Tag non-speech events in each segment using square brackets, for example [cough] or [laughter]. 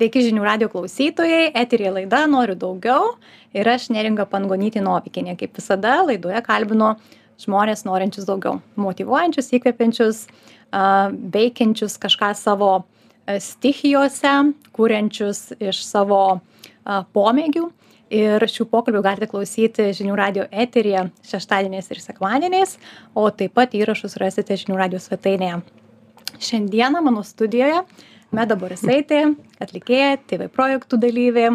Sveiki žinių radio klausytojai, eterija laida Noriu daugiau ir aš neringa Pangonytė Novikinė. Kaip visada, laidoje kalbinu žmonės norinčius daugiau, motivuojančius, įkvepiančius, veikiančius kažką savo stichijose, kuriančius iš savo pomėgių. Ir šių pokalbių galite klausyti žinių radio eterija šeštadieniais ir sekmadieniais, o taip pat įrašus rasite žinių radio svetainėje. Šiandieną mano studijoje Meda Borisaitė, atlikėja, TV projektų dalyvė,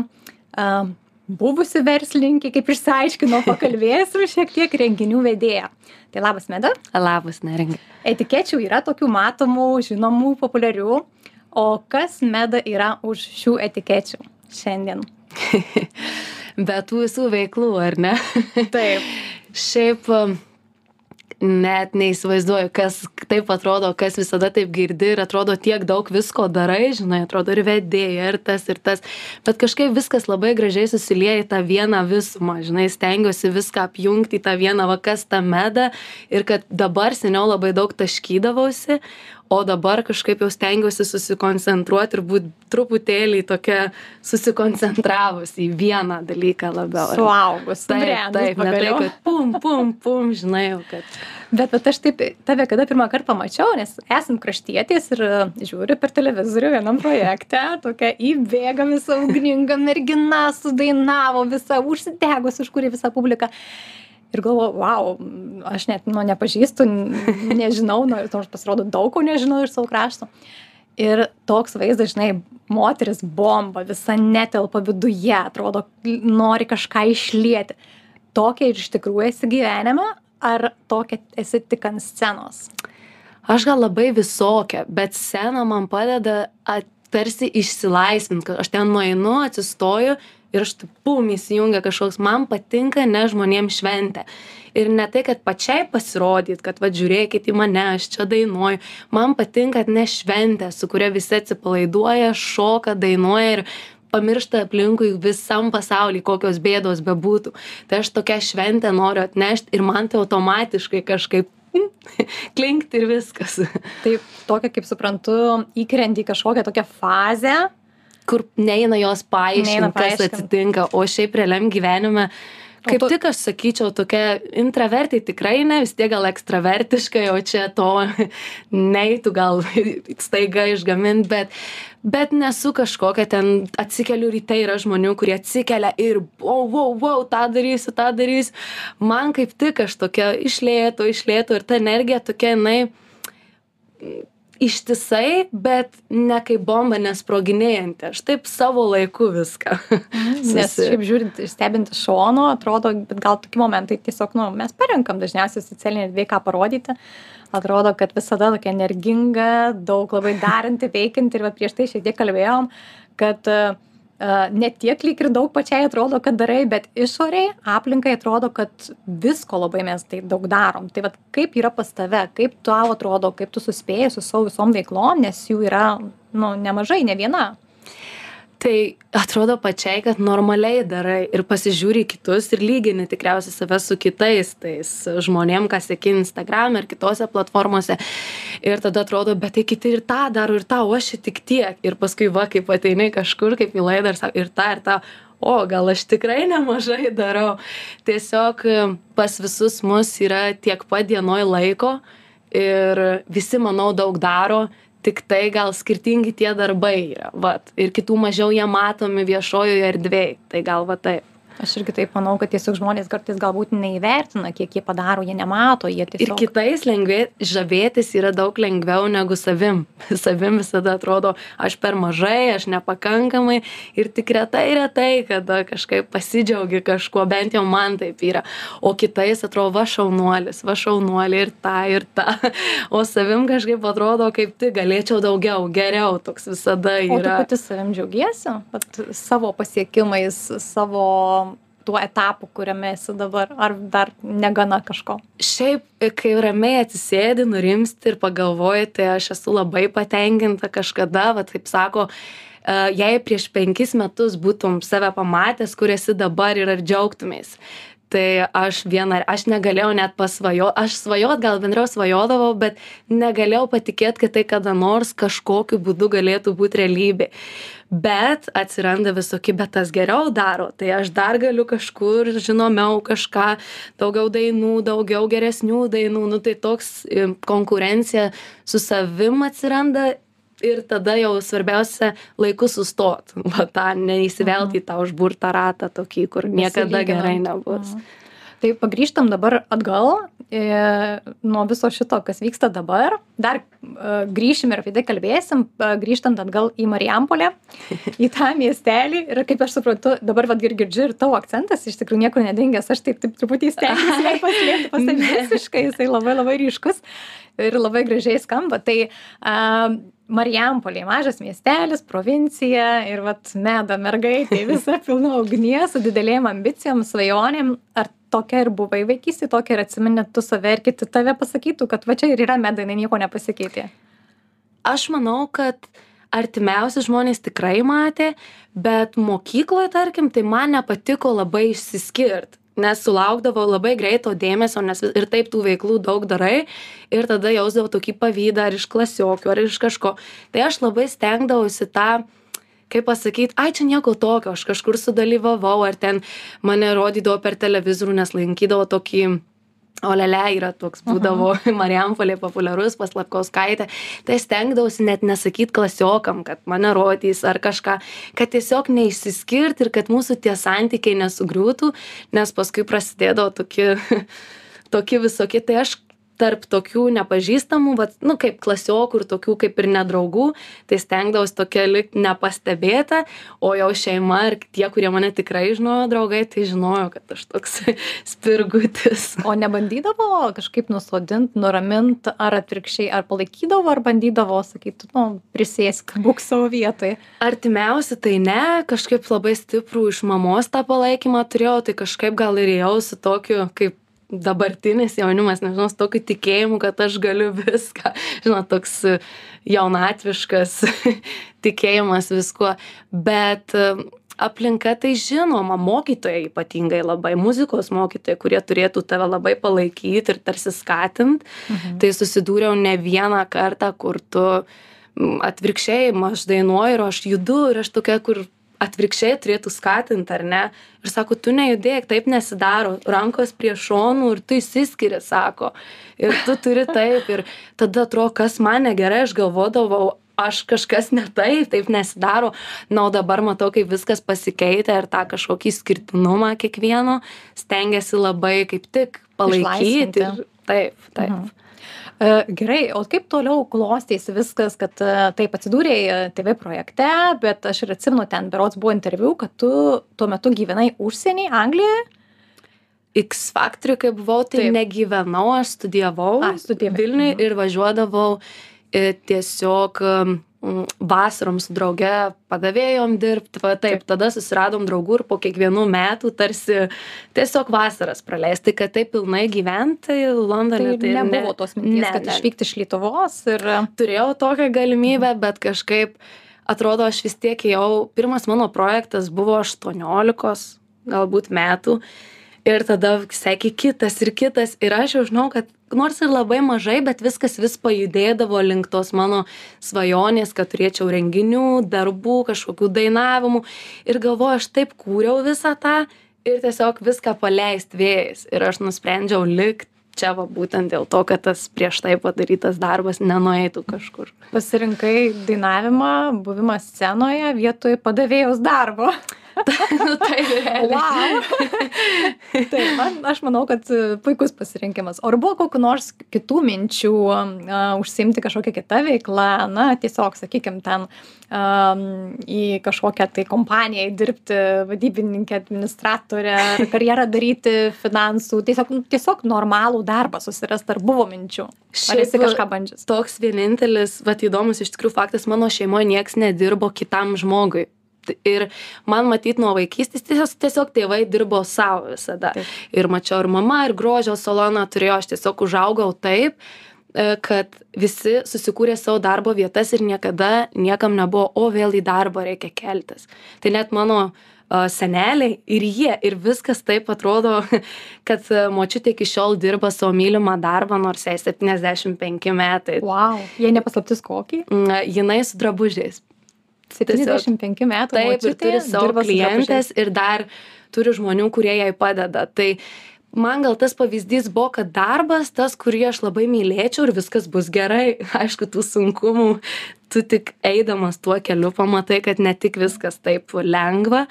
buvusi verslininkė, kaip išsiaiškino, pakalbėsiu [laughs] šiek tiek renginių vedėja. Tai labas, Meda. Labas, neringa. Etikečių yra tokių matomų, žinomų, populiarių. O kas Meda yra už šių etikečių šiandien? [laughs] Be tų visų veiklų, ar ne? Taip. [laughs] Šiaip net neįsivaizduoju, kas taip atrodo, kas visada taip girdi ir atrodo tiek daug visko darai, žinai, atrodo ir vedėja, ir tas, ir tas, bet kažkaip viskas labai gražiai susilieja į tą vieną visumą, žinai, stengiuosi viską apjungti į tą vieną vakas tą medą ir kad dabar seniau labai daug taškydavausi, o dabar kažkaip jau stengiuosi susikoncentruoti ir būt truputėlį tokia susikoncentravusi į vieną dalyką labiau. Suaugus, taip, taip, ne tai, kad pum, pum, pum, žinai, jau kad. Bet, bet aš taip tave kada pirmą kartą pamačiau, nes esam kraštietis ir e, žiūriu per televizorių vienam projekte, tokia įbėga visa ugninga mergina, sudainavo visą, užsidegus, už kurį visą publiką ir galvoju vau aš net nu nepažįstu nežinau nors nors pasirodo daug ko nežinau iš savo krašto. Ir toks vaizdas žinai moteris bomba visa netelpa viduje atrodo nori kažką išlieti. Tokia ir iš tikrųjų esi gyvenime ar tokia esi tik ant scenos? Aš gal labai visokia bet scena man padeda at tarsi išsilaisvint kad aš ten nueinu atsistoju ir aš taip pum įsijungia kažkoks man patinka nes žmonėm šventė. Ir ne tai kad pačiai pasirodyt kad vat žiūrėkit į mane aš čia dainuoju. Man patinka atnešt šventę su kuria visi atsipalaiduoja šoka dainuoja ir pamiršta aplinkui visam pasauly kokios bėdos bebūtų. Tai aš tokią šventę noriu atnešt ir man tai automatiškai kažkaip [laughs] klinkt ir viskas. Taip, tokia, kaip suprantu, įkrenti į kažkokią tokią fazę, kur neina jos paaiškinti, kas atsitinka, o šiaip realiam gyvenime Kaip tu... tik aš sakyčiau, tokia intravertai tikrai ne, vis tiek gal ekstravertiškai, o čia to [laughs] neįtų gal [laughs] staiga išgamint, bet, bet nesu kažkokia ten atsikeliu ryte, yra žmonių, kurie atsikelia ir, wow, wow, wow, tą darysiu, tą darysiu. Man kaip tik aš tokia išlėtų, išlėtų ir ta energija tokia, jinai ištisai bet ne kaip bomba nesproginėjanti. Aš taip savo laiku viską [laughs] mhm, nes šiaip žiūrint stebint iš šono atrodo bet gal tokie momentai tiesiog nu mes parenkam dažniausiai socialinėj erdvėj ką parodyti. Atrodo kad visada tokia energinga daug labai daranti veikianti ir va prieš tai šiek tiek kalbėjom kad ne tiek lyg ir daug pačiai atrodo, kad darai, bet išoriai aplinkai atrodo, kad visko labai mes taip daug darom. Tai vad kaip yra pas tave, kaip tau atrodo, kaip tu suspėjai su savo visom veiklom, nes jų yra nu, nemažai, ne viena tai atrodo pačiai kad normaliai darai ir pasižiūri į kitus ir lygini tikriausiai save su kitais tais žmonėm ką seki instagrame ar kitose platformose. Ir tada atrodo bet tai kiti ir tą daro ir tą o aš čia tik tiek. Ir paskui va kaip ateini kažkur kaip į laidą ir sako ir tą ir tą o gal aš tikrai nemažai darau. Tiesiog pas visus mus yra tiek pat dienoj laiko ir visi manau daug daro tiktai gal skirtingi tie darbai yra vat. Ir kitų mažiau jie matomi viešojoj erdvėj tai gal va taip aš irgi taip manau kad tiesiog žmonės kartais galbūt neįvertina kiek jie padaro jie nemato jie tiesiog ir kitais lengvė žavėtis yra daug lengviau negu savim. [laughs] Savim visada atrodo aš per mažai aš nepakankamai. Ir tik retai retai kada kažkaip pasidžiaugi kažkuo bent jau man taip yra. O kitais atrodo va šaunuolis va šaunuolė ir tą ir tą [laughs] o savim kažkaip atrodo kaip tik galėčiau daugiau geriau. Toks visada yra o tu pati savim džiaugiesi? Vat savo pasiekimais savo tuo etapu kuriame esi dabar ar dar negana kažko? Šiaip kai ramiai atsisėdi nurimsti ir pagalvoji tai aš esu labai patenkinta kažkada va taip sako e, jei prieš penkis metus būtum save pamatęs kur esi dabar ir ar džiaugtumeis tai aš viena aš negalėjau net pasvajo aš svajot gal bendriau svajodavau bet negalėjau patikėt kad tai kada nors kažkokiu būdu galėtų būt realybė. Bet atsiranda visoki bet tas geriau daro. Tai aš dar galiu kažkur žinomiau kažką daugiau dainų daugiau geresnių dainų. Nu tai toks konkurencija su savim atsiranda ir tada jau svarbiausia laiku sustot [laughs] va tą neįsivelt Mhm. į tą užburtą ratą tokį kur niekada gerai nebus Mhm. Tai pagrįžtam dabar atgal e, nuo viso šito, kas vyksta dabar. Dar e, grįšim ir apie tai kalbėsim, e, grįžtant atgal į Marijampolę, [laughs] į tą miestelį. Ir kaip aš suprantu, dabar vad ir girdžiu ir tavo akcentas iš tikrųjų niekur nedingęs. Aš taip, taip truputį stengiuosi [laughs] paslėpti, paslėpti visiškai, jisai labai labai ryškus ir labai gražiai skamba. Tai a, Marijampolė, mažas miestelis, provincija ir vat meda mergaitė, [laughs] visa pilna ugnies, su didelėm ambicijom, svajonėm. Ar tokia ir buvai vaikystė, tokia ir atsiminė tu save ir kiti tave pasakytų, kad va čia ir yra meda, jinai nieko nepasikeitė. aš manau kad artimiausi žmonės tikrai matė bet mokykloj tarkim tai man nepatiko labai išsiskirt nes sulaukdavau labai greito dėmesio nes ir taip tų veiklų daug darai ir tada jausdavau tokį pavydą ar iš klasiokių ar iš kažko. Tai aš labai stengdavausi tą kaip pasakyt ai čia nieko tokio aš kažkur sudalyvavau ar ten mane rodydavo per televizorių nes lankydavo tokį olele yra toks būdavo [laughs] marijampolėj populiarus pas lapkauskaitę tai aš stengdavausi net nesakyt klasiokam kad mane rodys ar kažką kad tiesiog neišsiskirt ir kad mūsų tie santykiai nesugriūtų nes paskui prasidėdavo toki [laughs] toki visokie. Tai aš tarp tokių nepažįstamų vat nu kaip klasiokų ir tokių kaip ir nedraugų tai stengdavaus tokia likt nepastebėta o jau šeima ir tie kurie mane tikrai žinojo draugai tai žinojo kad aš toks [laughs] spirgutis O nebandydavo kažkaip nusodint, nuramint, ar atvirkščiai, ar palaikydavo, ar bandydavo sakyti, nu, prisėsk, būk savo vietoje. artimiausi tai ne kažkaip labai stiprų iš mamos tą palaikymą turėjau tai kažkaip gal ir ėjau su tokiu kaip dabartinis jaunimas nežinau su tokiu tikėjimu kad aš galiu viską. [laughs] Žinot toks jaunatviškas [laughs] tikėjimas viskuo. Bet aplinka tai žinoma mokytojai ypatingai labai muzikos mokytojai kurie turėtų tave labai palaikyt ir tarsi skatint. Tai susidūriau ne vieną kartą kur tu atvirkščiai aš dainuoju ir aš judu ir aš tokia kur atvirkščiai turėtų skatint ar ne? Ir sako tu nejudėk taip nesidaro. Rankos prie šonų ir tu išsiskiri sako. Ir tu turi taip. Ir tada atrodo kas man negerai aš galvodavau aš kažkas ne taip taip nesidaro. Na o dabar matau kaip viskas pasikeitę ir tą kažkokį išskirtinumą kiekvieno stengiasi labai kaip tik palaikyt ir taip taip. Mhm. E, Gerai, o kaip toliau klostėsi viskas, kad e, taip atsidūrėjai e, TV projekte, bet aš ir atsimenu, ten berots buvo interviu, kad tu tuo metu gyvenai užsienį, Anglijoje. X Factory, kai buvau, tai Taip. negyvenau, aš studijavau A, studijavai. Vilniui Mhm. ir važiuodavau tiesiog vasarom su drauge padavėjom dirbt, va taip, tada susiradom draugų ir po kiekvienų metų tarsi tiesiog vasaras praleisti, kad taip pilnai gyventi Londone. Tai, tai nebuvo ne- tos minties, ne, kad ne. išvykti iš Lietuvos ir... turėjau tokią galimybę, bet kažkaip atrodo, aš vis tiek jau, pirmas mano projektas buvo 18 galbūt metų ir tada sekė kitas ir kitas ir aš jau žinau, kad nors ir labai mažai, bet viskas vis pajudėdavo link tos mano svajonės, kad turėčiau renginių, darbų, kažkokių dainavimų ir galvoju, aš taip kūriau visą tą ir tiesiog viską paleist vėjais ir aš nusprendžiau likt čia va būtent dėl to, kad tas prieš tai padarytas darbas nenueitų kažkur. Pasirinkai dainavimą, buvimą scenoje vietoj padavėjos darbo. [laughs] nu, tai. Wow. tai man, aš manau, kad e, puikus pasirinkimas. Ar buvo kokiu nors kitų minčių uh, užsimti kažkokią kitą veiklą, na, tiesiog, sakykime, ten um, į kažkokią tai kompaniją dirbti, vadybininkę, administratorę, ar [laughs] karjerą daryti, finansų, tiesiog, nu, tiesiog normalų darbą susirasti, ar buvo minčių? Ar esi Šiaip, kažką bandžius? Toks vienintelis, va, įdomus iš tikrųjų faktas, mano šeimoje nieks nedirbo kitam žmogui. Ir man matyt nuo vaikystės tiesiog, tiesiog tėvai dirbo savo visada. Taip. Ir mačiau ir mama, ir grožio saloną turėjo, aš tiesiog užaugau taip. e, kad visi susikūrė savo darbo vietas ir niekada niekam nebuvo, o vėl į darbą reikia keltis. Tai net mano uh, seneliai ir jie, ir viskas taip atrodo, [laughs] kad močiutė iki šiol dirba savo mylimą darbą, nors jai 75 metai. Wow, jie nepaslaptis kokį? Jinai su drabužiais. 75 metų. Taip, ir turi savo klientės ir dar turi žmonių, kurie jai padeda. Tai man gal tas pavyzdys buvo, kad darbas, tas, kurį aš labai mylėčiau ir viskas bus gerai. [laughs] Aišku, tų sunkumų, tu tik eidamas tuo keliu pamatai, kad ne tik viskas taip lengva,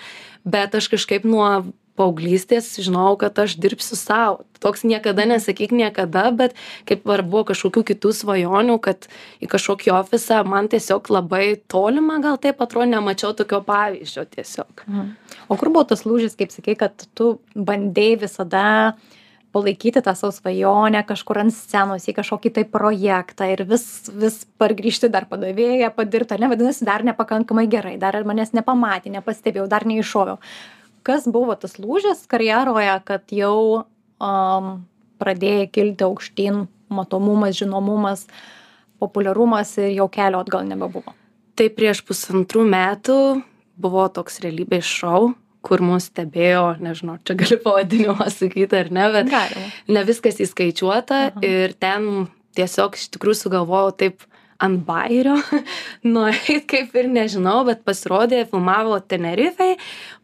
bet aš kažkaip nuo paauglystės žinojau kad aš dirbsiu sau toks niekada nesakyk niekada bet kaip ar buvo kažkokių kitų svajonių kad į kažkokį ofisą man tiesiog labai tolima gal taip atrodo nemačiau tokio pavyzdžio tiesiog. Mhm. o kur buvo tas lūžis kaip sakei kad tu bandei visada palaikyti tą savo svajonę kažkur ant scenos į kažkokį tai projektą ir vis vis pargrįžti dar padavėja padirbt ar ne vadinasi dar nepakankamai gerai dar manęs nepamatė nepastebėjau dar neiššoviau kas buvo tas lūžis karjeroje, kad jau um, pradėjai kilti aukštyn matomumas, žinomumas, populiarumas ir jau kelio atgal nebebuvo? Tai prieš pusantrų metų buvo toks realybės šou, kur mus stebėjo, nežinau, čia galiu pavadinimą sakyti ar ne, bet Galima. ne viskas įskaičiuota Aha. ir ten tiesiog iš tikrųjų sugalvojau taip ant bajerio [laughs] nueit kaip ir nežinau bet pasirodė filmavo tenerifėj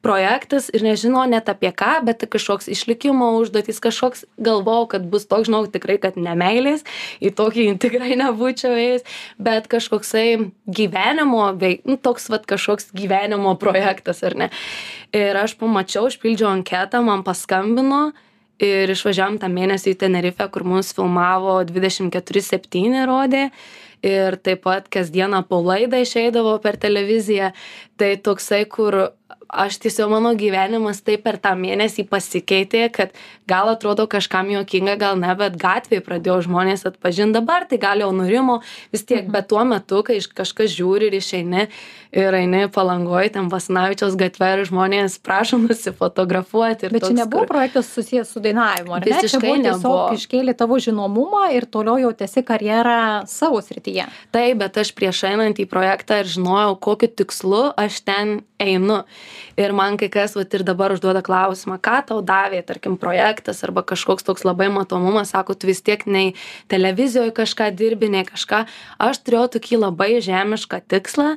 projektas ir nežino net apie ką bet kažkoks išlikimo užduotys kažkoks galvojau kad bus toks žinojau tikrai kad ne meilės į tokį tikrai nebūčiau ėjus bet kažkoksai gyvenimo vei nu toks vat kažkoks gyvenimo projektas ar ne. Ir aš pamačiau užpildžiau anketą man paskambino ir išvažiavom tą mėnesį į tenerifę kur mus filmavo dvidešim keturi septyni rodė. Ir taip pat kasdieną po laidą išeidavo per televiziją. Tai toksai kur aš tiesiog mano gyvenimas taip per tą mėnesį pasikeitė kad gal atrodo kažkam juokinga gal ne bet gatvėj pradėjo žmonės atpažint dabar tai gal jau nurimo vis tiek Mhm. bet tuo metu kai kažkas žiūri ir išeini ir eini palangoj ten basanavičiaus gatve ir žmonės prašo nusifotografuoti ir Bet čia toks, nebuvo kur- projektas susijęs su dainavimu, ar ne? Čia Visiškai buvo tiesiog iškėlė tavo žinomumą ir toliau jau tęsi karjerą savo srityje. taip bet aš prieš einant į projektą ir žinojau kokiu tikslu aš ten einu ir man kai kas vat ir dabar užduoda klausimą ką tau davė tarkim projektas arba kažkoks toks labai matomumas sako tu vis tiek nei televizijoj kažką dirbi nei kažką. Aš turėjau tokį labai žemišką tikslą.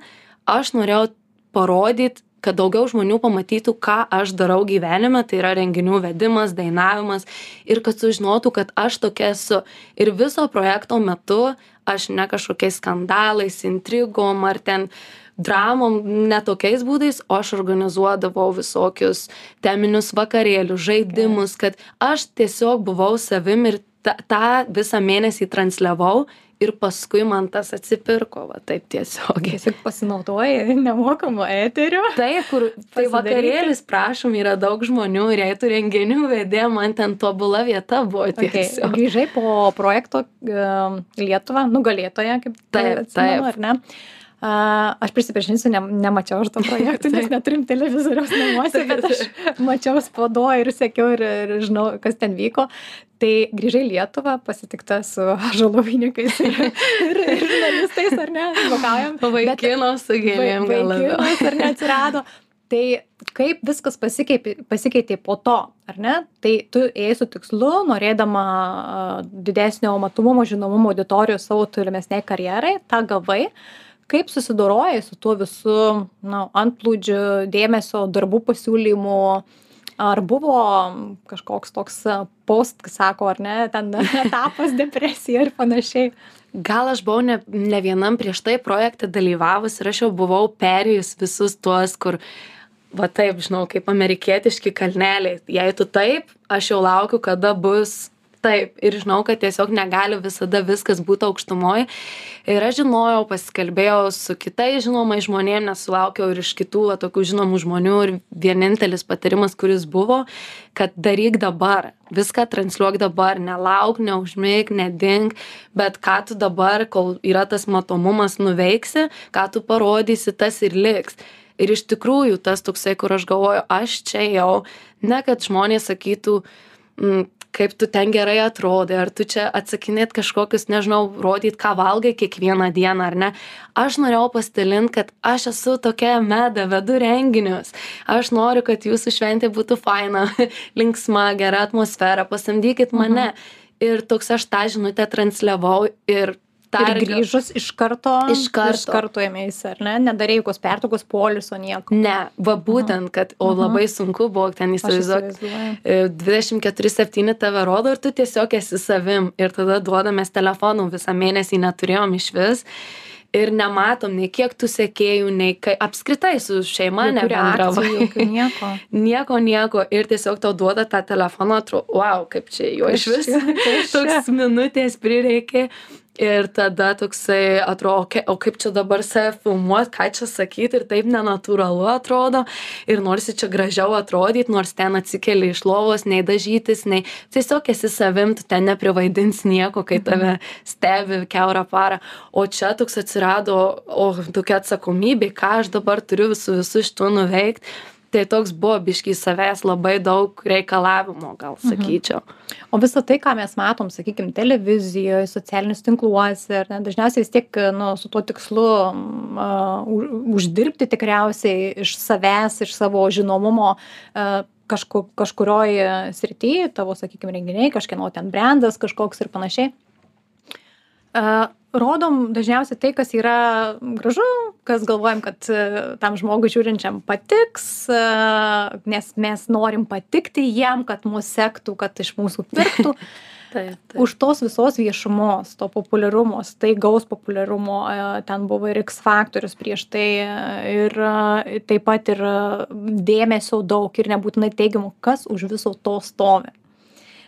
Aš norėjau parodyt kad daugiau žmonių pamatytų ką aš darau gyvenime. Tai yra renginių vedimas dainavimas. Ir kad sužinotų kad aš tokia esu. Ir viso projekto metu aš ne kažkokiais skandalais intrigom ar ten dramom ne tokiais būdais o aš organizuodavau visokius teminius vakarėlius žaidimus kad aš tiesiog buvau savim ir tą tą visą mėnesį transliavau ir paskui man tas atsipirko va taip tiesiogiai Tiesiog pasinaudoji nemokamu eteriu. taip kur tai vakarėlis prašom yra daug žmonių ir jei tu renginių vedėja man ten tobula vieta buvo Okay. tiesiog Grįžai po projekto um, Lietuvą, nugalėtoja, kaip Taip, atsimenu, taip. ar ne? Uh, aš prisipažinsiu, ne, nemačiau aš to projekto, [laughs] nes neturim televizoriaus namuose, bet aš mačiau spaudoje ir sekiau ir, ir žinau, kas ten vyko. Tai grįžai Lietuvą, pasitikta su žalovininkais ir, ir, ir žurnalistais, ar ne? Vokaujam. Vaikino su gėlėm gal labiau. Ar ne atsirado. Tai kaip viskas pasikeitė, pasikeitė po to, ar ne? Tai tu ėjai su tikslu, norėdama didesnio matomumo, žinomumo auditorijos savo tolimesniai karjerai, tą gavai. Kaip susidorojai su tuo visu na, antplūdžiu, dėmesio, darbų pasiūlymu? Ar buvo kažkoks toks a, post, sako, ar ne, ten [laughs] etapas depresija ir panašiai? gal aš buvau ne ne vienam prieš tai projekte dalyvavus ir aš jau buvau perėjus visus tuos kur va taip žinau kaip amerikietiški kalneliai jei tu taip aš jau laukiu kada bus taip ir žinau kad tiesiog negali visada viskas būt aukštumoj. Ir aš žinojau pasikalbėjau su kitais žinomais žmonėm nes sulaukiau ir iš kitų va tokių žinomų žmonių ir vienintelis patarimas kuris buvo kad daryk dabar. Viską transliuok dabar nelauk neužmik nedink bet ką tu dabar kol yra tas matomumas nuveiksi ką tu parodysi tas ir liks. Ir iš tikrųjų tas toksai kur aš galvoju aš čia ėjau ne kad žmonės sakytų mm, kaip tu ten gerai atrodai ar tu čia atsakinėt kažkokius nežinau rodyt ką valgai kiekvieną dieną ar ne. Aš norėjau pasidalint kad aš esu tokia meda vedu renginius. Aš noriu kad jūsų šventė būtų faina [laughs] linksma gera atmosfera pasamdykit mane. Ir toks aš tą žinutę transliavau ir Ir grįžus iš karto, iš karto, iš karto ėmėsi, ar ne? Nedarėjai jokios pertraukos, poliso, nieko. Ne, va būtent, kad, o labai sunku buvo ten įsivaizduoti. 24-7 tave rodo ir tu tiesiog esi savim. Ir tada duodamės telefonų visą mėnesį neturėjom iš vis. Ir nematom nei kiek tų sekėjų, nei kai apskritai su šeima nebendravai. [laughs] Nieko. nieko, nieko. Ir tiesiog tau duoda tą telefoną, atrodo, wow, kaip čia jo iš vis. [laughs] Toks minutės prireikė ir tada toksai atrodo ke o kaip čia dabar save filmuot ką čia sakyt? ir taip nenatūralu atrodo. Ir norisi čia gražiau atrodyt nors ten atsikeli iš lovos nei dažytis nei tiesiog esi savim tu ten neprivaidinsi nieko kai tave stebi kiaurą parą. O čia toks atsirado o tokia atsakomybė ką aš dabar turiu su visu šituo nuveikt tai toks buvo biškį savęs labai daug reikalavimų gal Mhm. sakyčiau O visą tai, ką mes matom, sakykime, televizijoje, socialiniuose tinkluose, ne, dažniausiai vis tiek nu, su tuo tikslu uh, uždirbti tikriausiai iš savęs, iš savo žinomumo uh, kažku, kažkurioje srityje, tavo, sakykime, renginiai, kažkieno ten brandas kažkoks ir panašiai. Rodom dažniausiai tai, kas yra gražu, kas galvojam, kad uh, tam žmogui žiūrinčiam patiks, uh, nes mes norim patikti jiem, kad mūsų sektų, kad iš mūsų pirktų. [laughs] taip, taip. Už tos visos viešumos, to populiarumo, staigaus populiarumo, e, ten buvo ir X faktorius prieš tai, e, ir e, taip pat ir e, dėmesio daug ir nebūtinai teigiamų, kas už viso to stovi.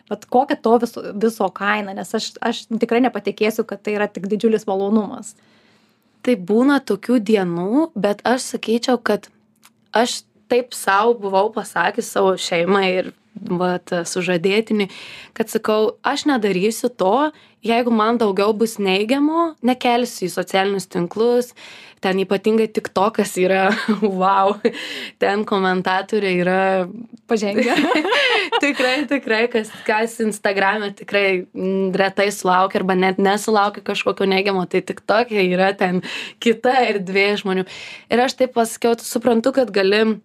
Bet kokia to viso, viso kaina, nes aš, aš tikrai nepatikėsiu, kad tai yra tik didžiulis malonumas. tai būna tokių dienų bet aš sakyčiau kad aš taip sau buvau pasakius savo šeimai ir vat sužadėtiniui kad sakau aš nedarysiu to jeigu man daugiau bus neigiamo nekelsiu į socialinius tinklus ten ypatingai tiktokas yra [laughs] vau ten komentatoriai yra Pažengę. [laughs] tikrai tikrai kas kas instagrame tikrai retai sulaukia arba net nesulaukia kažkokio neigiamo tai tiktoke yra ten kita erdvė žmonių ir aš taip pasakiau tu suprantu kad gali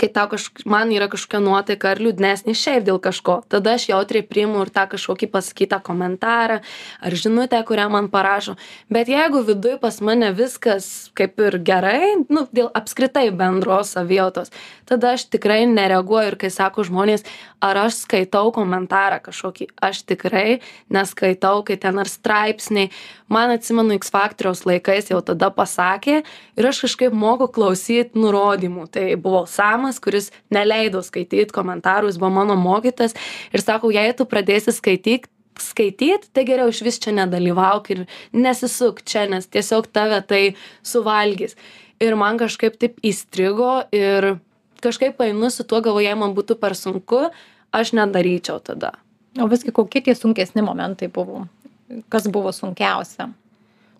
kai tau kaž man yra kažkokia nuotaika ar liūdnesnė šiaip dėl kažko tada aš jautriai priimu ir tą kažkokį pasakytą komentarą ar žinutę kurią man parašo. Bet jeigu viduj pas mane viskas kaip ir gerai nu dėl apskritai bendros savijautos tada aš tikrai nereaguoju ir kai sako žmonės ar aš skaitau komentarą kažkokį? Aš tikrai neskaitau kai ten ar straipsniai. Man atsimenu iks faktoriaus laikais jau tada pasakė ir aš kažkaip moku klausyt nurodymų. Tai buvo samas kuris neleido skaityt komentarų jis buvo mano mokytojas ir sako jei tu pradėsi skaityt skaityt tai geriau išvis čia nedalyvauk ir nesisuk čia nes tiesiog tave tai suvalgys ir man kažkaip taip įstrigo ir kažkaip einu su tuo galvoju jei man būtų per sunku aš nedaryčiau tada O visgi kokie tie sunkesni momentai buvo? Kas buvo sunkiausia?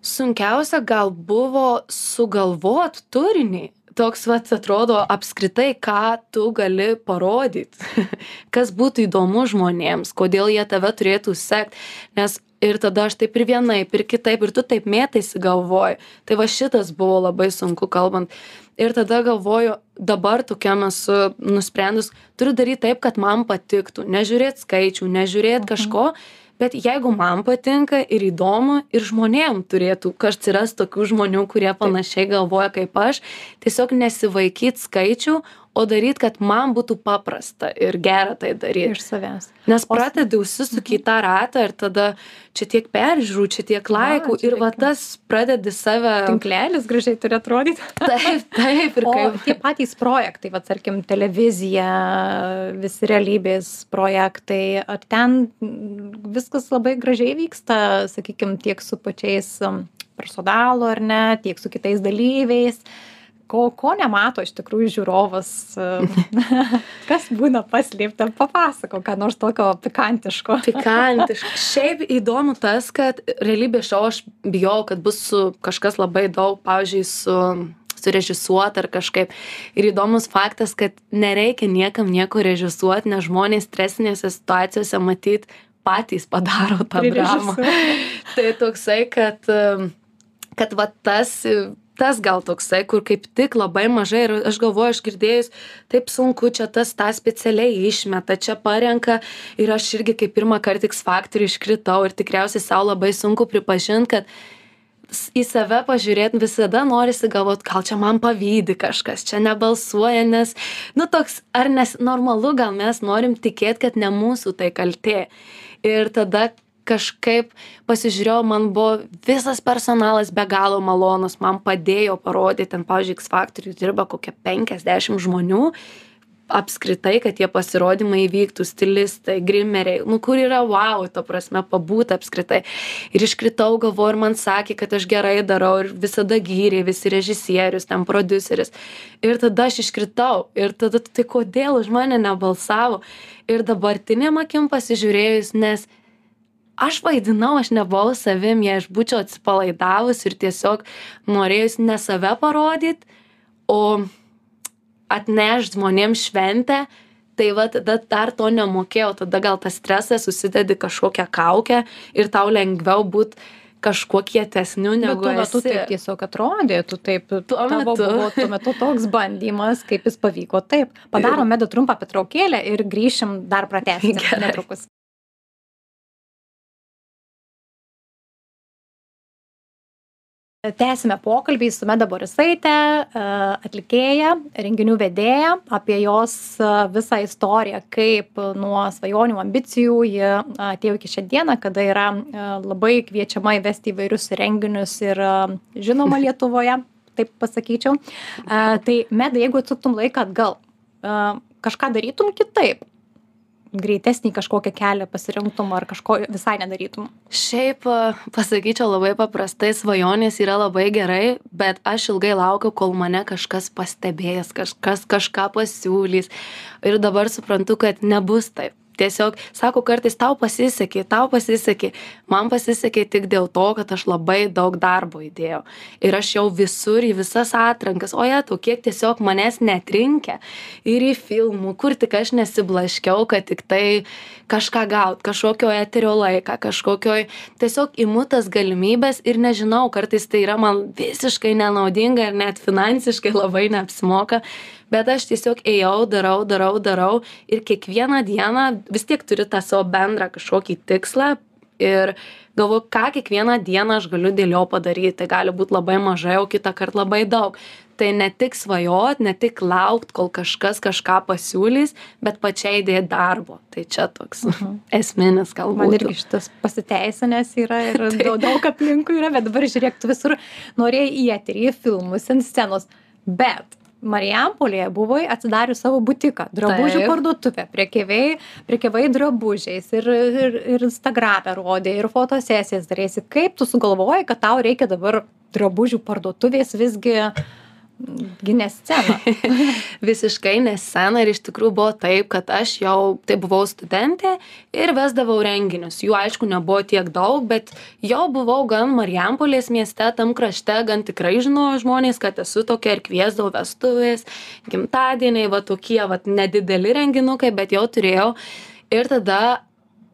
sunkiausia gal buvo sugalvot turinį toks vat atrodo apskritai ką tu gali parodyt. [laughs] Kas būtų įdomu žmonėms kodėl jie tave turėtų sekt. Nes ir tada aš taip ir vienaip ir kitaip ir tu taip mėtaisi galvoj tai va šitas buvo labai sunku kalbant. Ir tada galvoju dabar tokiam esu nusprendus turiu daryt taip kad man patiktų. Nežiūrėt skaičių nežiūrėt kažko bet jeigu man patinka ir įdomu ir žmonėm turėtų atsirast tokių žmonių kurie panašiai galvoja kaip aš tiesiog nesivaikyt skaičių o daryt kad man būtų paprasta ir gera tai daryt Iš savęs. nes pradedi užsisuki į tą ratą ir tada čia tiek peržiūrų čia tiek laikų ir va tas pradedi save Tinklelis gražiai turi atrodyti. taip taip ir O kaip tie patys projektai, va, tarkim, televizija, visi realybės projektai, ar ten viskas labai gražiai vyksta, sakykime, tiek su pačiais um, personalu ar ne, tiek su kitais dalyviais. Ko, ko nemato iš tikrųjų žiūrovas, [laughs] kas būna paslėpta, papasako, ką nors tokio pikantiško. pikantiška šiaip įdomu tas kad realybės šou aš bijojau kad bus su kažkas labai daug pavyzdžiui su surežisuot ar kažkaip. Ir įdomus faktas, kad nereikia niekam nieko režisuoti, nes žmonės stresinėse situacijose matyt patys padaro tą dramą. tai toksai, kad, kad va tas tas gal toksai, kur kaip tik labai mažai ir aš galvoju, aš girdėjus, taip sunku, čia tas tą specialiai išmeta, čia parenka ir aš irgi kaip pirmą kartą X faktorių iškritau ir tikriausiai savo labai sunku pripažinti, kad į save pažiūrėt visada norisi galvot, gal čia man pavydį kažkas, čia nebalsuoja, nes, nu toks, ar nes normalu, gal mes norim tikėti, kad ne mūsų tai kaltė. Ir tada kažkaip pasižiūrėjau, man buvo visas personalas be galo malonus, man padėjo parodyti, ten, pavyzdžiui, X Factory dirba kokie 50 žmonių, apskritai, kad tie pasirodymai įvyktų, stilistai, grimeriai, nu kur yra wow, to prasme, pabūti apskritai. Ir iškritau galvo ir man sakė, kad aš gerai darau ir visada gyriai, visi režisierius, ten produceris. Ir tada aš iškritau ir tada tai kodėl už mane nebalsavo. Ir dabartinėm akim pasižiūrėjus, nes aš vaidinau aš nebuvau savim jei aš būčiau atsipalaidavus ir tiesiog norėjus ne save parodyt o atnešt žmonėm šventę tai va tada dar to nemokėjau tada gal tas stresas užsidedi kažkokią kaukę ir tau lengviau būt kažkuo kietesniu negu Bet tuo metu esi. taip tiesiog atrodė, tu taip, Tuo metu. buvo tuo metu toks bandymas, kaip jis pavyko. Taip, padarome dar trumpą petraukėlę ir grįšim dar pratęsti [laughs] netrukus. Tęsime pokalbį su Meda Borisaitė, e, atlikėja, renginių vedėja, apie jos e, visą istoriją, kaip nuo svajonių, ambicijų ji e, atėjo iki šiandieną, kada yra e, labai kviečiama įvesti įvairius renginius ir e, žinoma [laughs] Lietuvoje, taip pasakyčiau. E, Tai Meda, jeigu atsuktum laiką atgal, e, kažką darytum kitaip, greitesnį kažkokią kelią pasirinktum ar kažko visai nedarytum. Šiaip a, pasakyčiau labai paprastai, svajonės yra labai gerai, bet aš ilgai laukiau, kol mane kažkas pastebės, kažkas kažką pasiūlys. Ir dabar suprantu, kad nebus taip. Tiesiog, sako, kartais tau pasisekė, tau pasisekė, man pasisekė tik dėl to, kad aš labai daug darbo įdėjau. Ir aš jau visur į visas atrankas, o jie tu, kiek tiesiog manęs netrinkia. Ir į filmų, kur tik aš nesiblaškiau, kad tik tai kažką gaut, kažkokio eterio laiką, kažkokio tiesiog imu tas galimybės ir nežinau, kartais tai yra man visiškai nenaudinga ir net finansiškai labai neapsimoka. Bet aš tiesiog ėjau, darau, darau, darau ir kiekvieną dieną vis tiek turi tą savo bendrą kažkokį tikslą ir galvoju, ką kiekvieną dieną aš galiu dėl jo padaryti. Tai gali būti labai mažai, o kitą kartą labai daug. Tai ne tik svajot, ne tik laukt, kol kažkas kažką pasiūlys, bet pačiai įdėti darbo. Tai čia toks esminis galbūt. Man irgi šitas pasiteisinęs yra ir [laughs] daug, daug aplinkų yra, bet dabar žiūrėk, tu visur norėjai į eterį, į filmus, ant scenos. Bet Marijampolėje buvai atsidarius savo butiką, drabužių Taip. parduotuvę, priekėvai, priekėvai drabužiais ir, ir, ir Instagram'e rodė, ir fotosesijas darėsi. Kaip tu sugalvojai, kad tau reikia dabar drabužių parduotuvės visgi gynė sceną? [laughs] visiškai nesena ir iš tikrųjų buvo taip, kad aš jau tai buvau studentė ir vesdavau renginius. Jų aišku nebuvo tiek daug, bet jau buvau gan Marijampolės mieste, tam krašte, gan tikrai žinojo žmonės, kad esu tokia ir kviesdavau vestuvės, gimtadieniai, va tokie, va nedideli renginukai, bet jau turėjau. Ir tada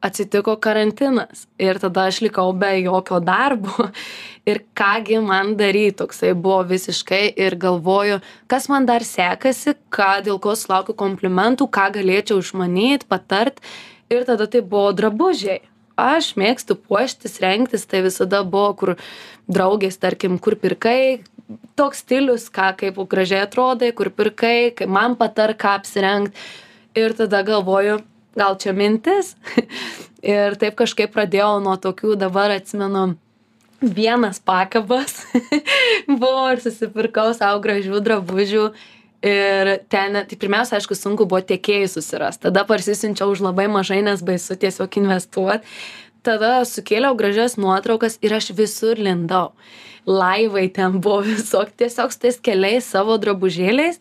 atsitiko karantinas. Ir tada aš likau be jokio darbo. [laughs] Ir kągi man daryt toksai buvo visiškai ir galvoju kas man dar sekasi ką dėl ko sulaukiu komplimentų ką galėčiau išmanyt patart. Ir tada tai buvo drabužiai. Aš mėgstu puoštis rengtis tai visada buvo kur draugės tarkim kur pirkai. Toks stilius ką kaip gražiai atrodai kur pirkai kai man patark ką apsirengt. Ir tada galvoju gal čia mintis. [laughs] Ir taip kažkaip pradėjau nuo tokių dabar atsimenu vienas pakabas. [laughs] Buvo ir susipirkau savo gražių drabužių. Ir ten tai pirmiausia aišku sunku buvo tiekėjus susirast. Tada parsisiunčiau už labai mažai nes baisu tiesiog investuot. Tada sukėliau gražias nuotraukas ir aš visur lindau. Laivai ten buvo [laughs] visokie tiesiog su tais keliais savo drabužėliais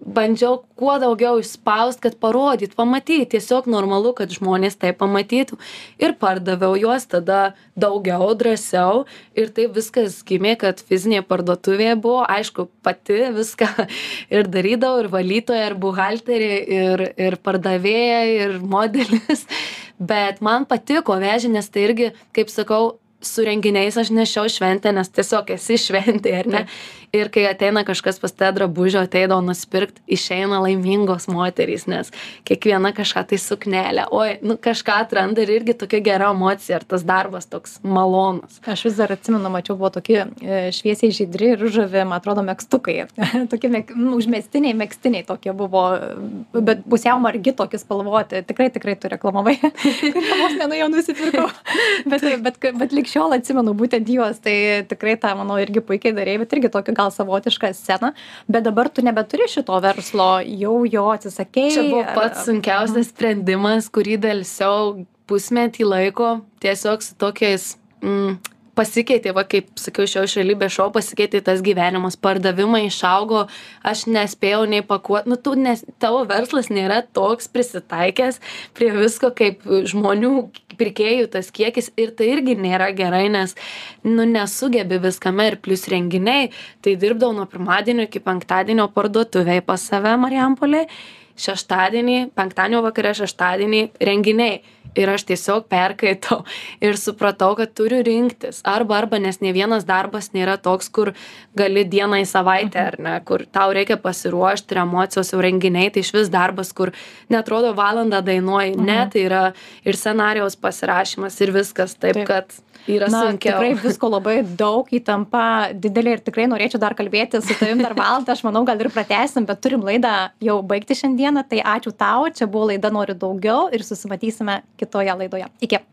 bandžiau kuo daugiau išspaust, kad parodyt, pamatyt, tiesiog normalu, kad žmonės tai pamatytų. Ir pardaviau juos tada daugiau, drąsiau ir taip viskas gimė, kad fizinė parduotuvė buvo, aišku, pati viską [laughs] ir darydavau, ir valytoja, ir buhalterė, ir, ir pardavėja, ir modelis. [laughs] Bet man patiko vežė, nes tai irgi, kaip sakau, su renginiais aš nešiau šventę, nes tiesiog esi šventė, ar ne? Taip ir kai ateina kažkas pas tave drabužio ateidavo nusipirkt išeina laimingos moterys nes kiekviena kažką tai suknelę. Oi nu kažką atranda ir irgi tokia gera emocija ir tas darbas toks malonus aš vis dar atsimenu mačiau buvo tokie e, šviesiai žydri ružavi man atrodo megztukai. [laughs] Tokie meg nu užmestiniai megztiniai tokie buvo bet pusiau margi tokie spalvoti. Tikrai tikrai tu reklamavai. Kurie [laughs] vos nenuėjau nusipirkau. [laughs] Bet bet bet lig šiol atsimenu būtent juos tai tikrai tą manau irgi puikiai darei bet irgi tokį gal savotišką sceną bet dabar tu nebeturi šito verslo jau jo atsisakei čia buvo pats sunkiausias mhm. sprendimas kurį delsiau pusmetį laiko tiesiog su tokiais mm, pasikeitė va kaip sakiau šio realybės šou pasikeitė tas gyvenimas pardavimai išaugo aš nespėjau nei pakuot nu tu nes tavo verslas nėra toks prisitaikęs prie visko kaip žmonių pirkėjų tas kiekis ir tai irgi nėra gerai nes nu nesugebi viskame ir plius renginiai. Tai dirbdavau nuo pirmadienio iki penktadienio parduotuvėj pas save marijampolėj šeštadienį penktadienio vakare šeštadienį renginiai ir aš tiesiog perkaitau [laughs] ir supratau kad turiu rinktis arba arba nes nė vienas darbas nėra toks kur gali dieną į savaitę ar ne kur tau reikia pasiruošt ir emocijos jau renginiai tai išvis darbas kur neatrodo valandą dainuoji ne Mhm. tai yra ir scenarijaus pasirašymas ir viskas taip Taip. kad yra Na, sunkiau tikrai visko labai daug, įtampa didelė ir tikrai norėčiau dar kalbėti su tavim dar valandą, aš manau, gal ir pratesim, bet turim laidą jau baigti šiandieną, tai ačiū tau, čia buvo laida Noriu daugiau ir susimatysime kitoje laidoje. Iki.